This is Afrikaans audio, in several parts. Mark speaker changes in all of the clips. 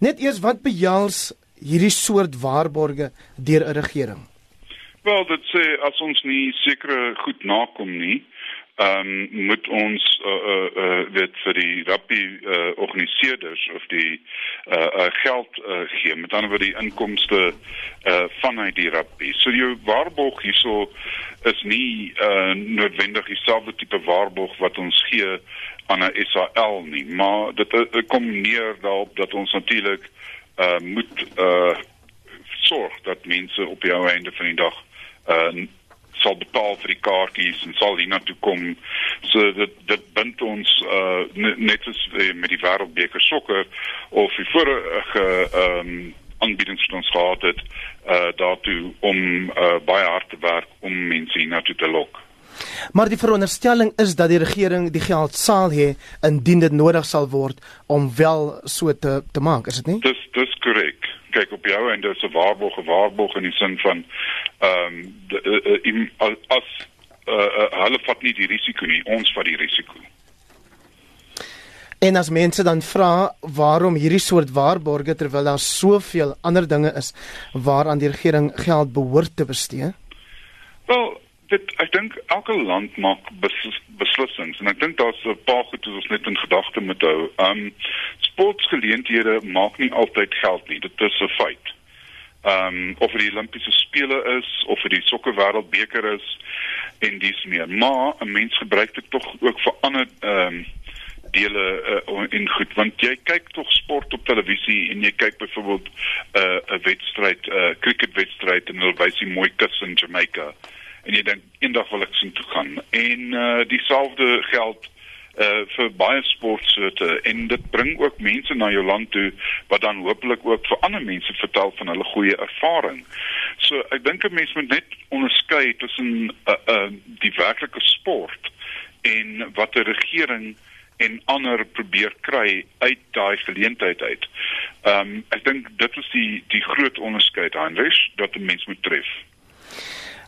Speaker 1: Net eers wat behels hierdie soort waarborge deur 'n regering?
Speaker 2: Wel, dit sê as ons nie sekere goed nakom nie, ehm um, moet ons uh uh, uh dit vir die rugby uh organiseerders of die uh, uh geld uh, gee met ander woorde die inkomste uh vanuit die rugby. So jou waarborg hierso is nie uh noodwendig dieselfde tipe waarborg wat ons gee aan 'n SAL nie, maar dit, dit kom neer daarop dat ons natuurlik uh moet uh sorg dat mense op die einde van die dag uh sal betaal vir die kaartjies en sal hiernatoe kom. So dit dit bind ons uh net as uh, met die wêreldbeker sokker of die vorige ehm um, aanbiedings wat ons gehad het uh daartoe om uh baie hard te werk om mense hiernatoe te lok.
Speaker 1: Maar die veronderstelling is dat die regering die geld sal hê indien dit nodig sal word om wel so te te maak, is dit nie?
Speaker 2: Dis dis korrek kyk op jou en dis 'n waarborg, 'n waarborg in die sin van ehm um, as uh, uh, hulle vat nie die risiko nie, ons vat die risiko.
Speaker 1: En as mense dan vra waarom hierdie soort waarborge terwyl daar soveel ander dinge is waaraan die regering geld behoort te bestee?
Speaker 2: Wel, dit ek dink elke land maak beslis, beslissings en ek dink daar's 'n paar goed wat ons net in gedagte moet hou. Um sportgeleenthede maak nie altyd geld nie. Dit is 'n feit. Um of dit die Olimpiese spele is of dit die sokker wêreldbeker is en dis meer. Maar 'n mens gebruik dit tog ook vir ander um dele uh, in goed want jy kyk tog sport op televisie en jy kyk byvoorbeeld 'n uh, 'n wedstryd 'n uh, cricketwedstryd en hulle wys die mooi kus in Jamaica en jy dink eendag wil ek sien toe gaan. En uh dieselfde geld uh vir baie sportsoorte en dit bring ook mense na jou land toe wat dan hopelik ook vir ander mense vertel van hulle goeie ervaring. So ek dink 'n mens moet net onderskei tussen uh uh die werklike sport en wat 'n regering en ander probeer kry uit daai geleentheid uit. Ehm um, ek dink dit is die die groot onderskeid Heinrich dat 'n mens moet tref.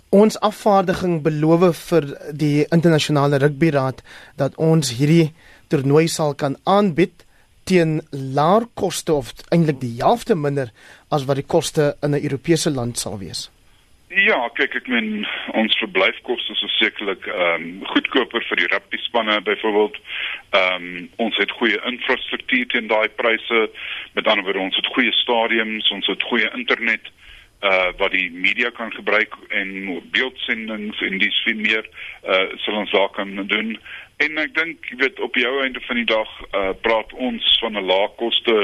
Speaker 1: Ons afvaardiging beloof vir die internasionale rugbyraad dat ons hierdie toernooi sal kan aanbied teen laer koste of eintlik die helfte minder as wat die koste in 'n Europese land sal wees.
Speaker 2: Ja, kyk ek meen ons verblyfkoste is sekerlik ehm um, goedkoper vir die rugby spanne byvoorbeeld. Ehm um, ons het goeie infrastruktuur teen daai pryse. Met ander woorde ons het goeie stadiums, ons het goeie internet uh wat die media kan gebruik en beeldsendings en dis veel meer uh sal ons daar kan doen. En ek dink jy weet op jou einde van die dag uh praat ons van 'n lae koste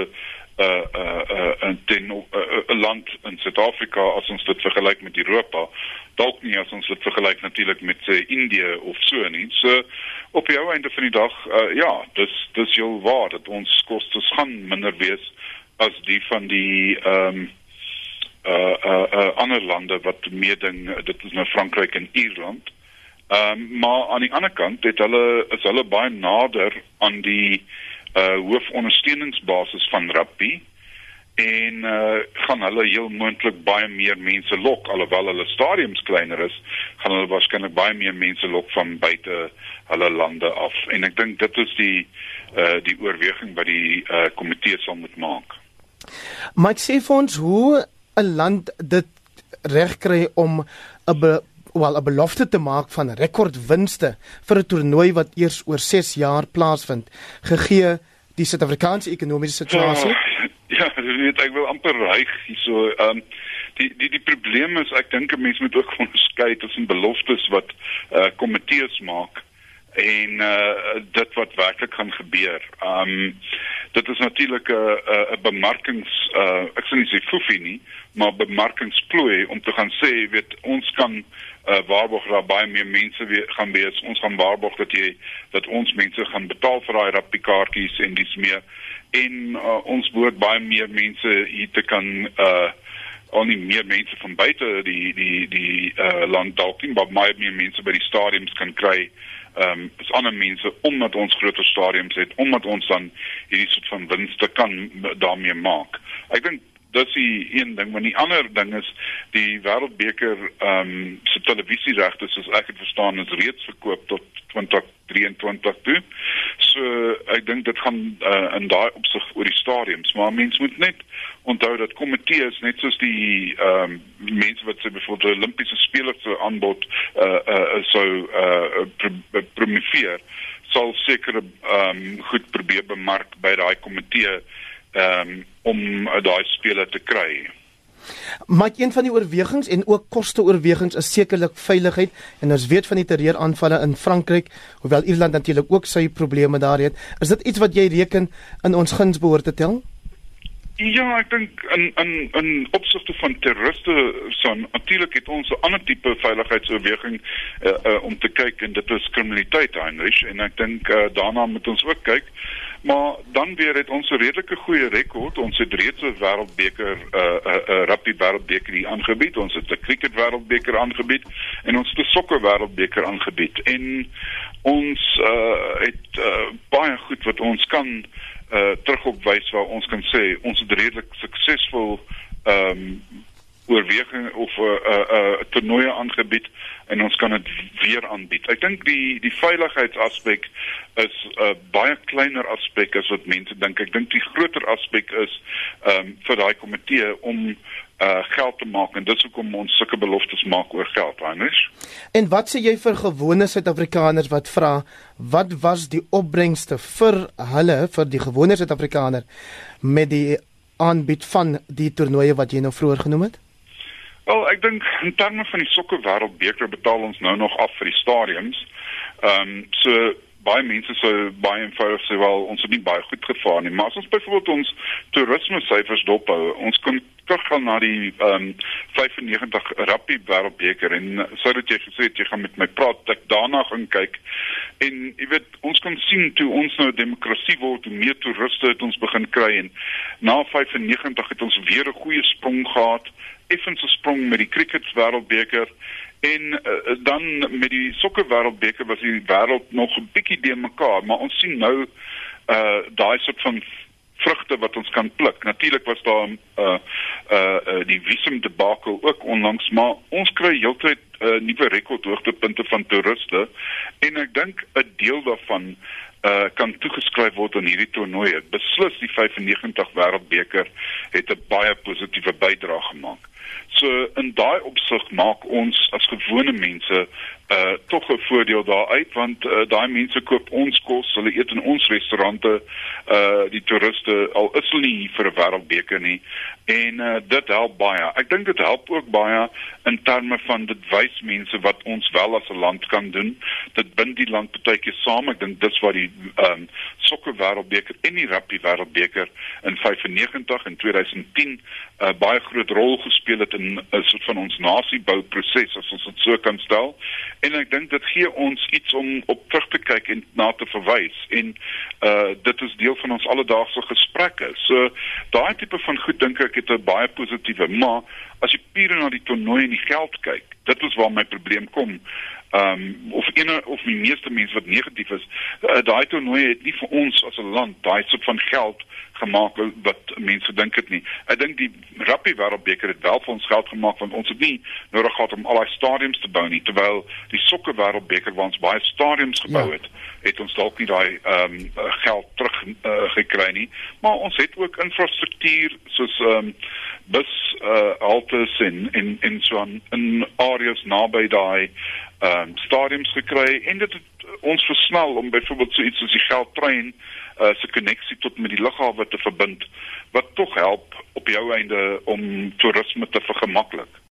Speaker 2: uh uh uh 'n uh, uh, uh, land in Suid-Afrika as ons dit vergelyk met Europa. Dalk nie as ons dit vergelyk natuurlik met sê Indië of so nie. So op jou einde van die dag uh ja dis dis heel waar dat ons kostes gaan minder wees as die van die ehm um, uh uh, uh ander lande wat meeding dit is nou Frankryk en Ierland. Ehm um, maar aan die ander kant het hulle is hulle baie nader aan die uh hoofondersteuningsbasis van rugby en uh gaan hulle heel moontlik baie meer mense lok alhoewel hulle stadiums kleiner is gaan hulle waarskynlik baie meer mense lok van buite hulle lande af en ek dink dit is die uh die oorweging wat die uh komitee sal moet maak.
Speaker 1: Maar sê vir ons hoe 'n land dit reg kry om 'n wel 'n belofte te maak van rekordwinste vir 'n toernooi wat eers oor 6 jaar plaasvind gegee die Suid-Afrikaanse ekonomiese situasie?
Speaker 2: Ja, ja weet ek wil amper reig hierso. Ehm um, die die die probleem is ek dink 'n mens moet ook onderskei tussen beloftes wat uh, komitees maak en uh, dit wat werklik gaan gebeur. Um, dit is natuurlik 'n 'n bemarkings uh, ek sê nie sê foefie nie, maar bemarkingsplooi om te gaan sê weet ons kan uh, waarborg dat baie meer mense weer gaan wees ons gaan waarborg dat jy dat ons mense gaan betaal vir daai rappikaartjies en dis meer en uh, ons moet baie meer mense hier te kan uh al nie meer mense van buite die die die uh, land dalk nie maar baie meer mense by die stadiums kan kry ehm um, is ander mense omdat ons groter stadiums het omdat ons dan hierdie soort van winste kan daarmee maak. Ek dink dis die een ding, maar die ander ding is die Wêreldbeker ehm um, se televisieregte soos ek dit verstaan is reeds verkoop tot 2023 toe. So ek dink dit gaan uh, in daai opsig oor die stadiums, maar mense moet net onthou dat komitees net soos die ehm um, mense wat se byvoorbeeld Olimpiese spelers se aanbod uh uh sou uh promoveer sal seker ehm um, goed probeer bemark by daai komitee um, om uh, daai spelers te kry.
Speaker 1: Maar een van die oorwegings en ook koste oorwegings is sekerlik veiligheid en ons weet van die terreuraanvalle in Frankryk, hoewel Ierland natuurlik ook sy probleme daar het. Is dit iets wat jy reken in ons guns behoort te tel?
Speaker 2: Ja, ek dink in in in opsigte van terroriste son natuurlik het ons 'n ander tipe veiligheidsoorweging uh, uh, om te kyk en dit is kriminaliteit Heinrich en ek dink uh, daarna moet ons ook kyk. Maar dan weer het ons 'n redelike goeie rekord. Ons het reeds 'n wêreldbeker 'n uh, 'n uh, uh, rugby wêreldbeker hier aangebied. Ons het 'n cricket wêreldbeker aangebied en ons het 'n sokker wêreldbeker aangebied. En ons uh, het uh, baie goed wat ons kan uh terugopwys waar ons kan sê ons het redelik suksesvol ehm um, oorweging of 'n uh, 'n uh, uh, toernooi aangebied en ons kan dit weer aanbied. Ek dink die die veiligheidsaspek is 'n uh, baie kleiner aspek as wat mense dink. Ek dink die groter aspek is ehm um, vir daai komitee om uh geld te maak en dis hoekom ons sulke beloftes maak oor geld, Hannes.
Speaker 1: En wat sê jy vir gewone Suid-Afrikaners wat vra wat was die opbrengste vir hulle vir die gewone Suid-Afrikaner met die aanbied van die toernooie wat jy nou vroeër genoem het?
Speaker 2: Wel, ek dink in terme van die sokker wêreldbeker betaal ons nou nog af vir die stadiums. Ehm um, so baie mense sou baie eenvoudig sê wel ons het nie baie goed gevaar nie, maar as ons byvoorbeeld ons toerisme syfers dophou, ons kan teruggaan na die ehm um, 95 rugby wêreldbeker en sodat jy gesê het jy gaan met my praat ek daarna gaan kyk. En jy weet ons kan sien toe ons nou demokrasie word hoe meer toeriste het ons begin kry en na 95 het ons weer 'n goeie sprong gehad effens 'n sprong met die cricket wêreldbeker en uh, dan met die sokker wêreldbeker was die wêreld nog 'n bietjie de mekaar maar ons sien nou uh daai soort van vrugte wat ons kan pluk. Natuurlik was daar uh uh, uh die visum debakel ook onlangs, maar ons kry heeltyd uh, nuwe rekordhoogtepunte van toeriste en ek dink 'n deel daarvan uh kan toegeskryf word aan hierdie toernooi. Beslis die 95 wêreldbeker het 'n baie positiewe bydrae gemaak. So in daai opsig maak ons as gewone mense uh tog 'n voordeel daaruit want uh, daai mense koop ons kos, hulle eet in ons restaurante, uh die toeriste al is hulle nie vir 'n wêreldbeker nie en uh, dit help baie. Ek dink dit help ook baie in terme van dit wys mense wat ons wel as 'n land kan doen. Dit bind die land partykeer saam. Ek dink dis wat die um sokker wêreldbeker en die rugby wêreldbeker in 95 en 2010 'n uh, baie groot rol gespeel het in 'n soort van ons nasiebou proses as ons dit so kan stel en ek dink dit gee ons iets om op terug te kyk en na te verwys. En uh dit is deel van ons alledaagse gesprekke. So daai tipe van goed dink ek het 'n baie positiewe, maar as jy puur na die toernooi en die geld kyk, dit is waar my probleem kom ehm um, of een of die meeste mense wat negatief is, uh, daai toernooi het nie vir ons as 'n land daai soort van geld gemaak wat mense dink dit nie. Ek dink die rugby wêreldbeker het wel vir ons geld gemaak want ons het nie nodig gehad om al daai stadiums te bou nie, terwyl die sokker wêreldbeker waar ons baie stadiums gebou ja. het, het ons dalk nie daai ehm um, geld terug uh, gekry nie. Maar ons het ook infrastruktuur soos ehm um, bus uh, haltes en en en so aan in areas naby daai ehm um, stadiums gekry en dit het ons versnel om byvoorbeeld so iets soos die geldtrein uh, se koneksie tot met die lughawe te verbind wat tog help op jou einde om toerisme te vergemaklik.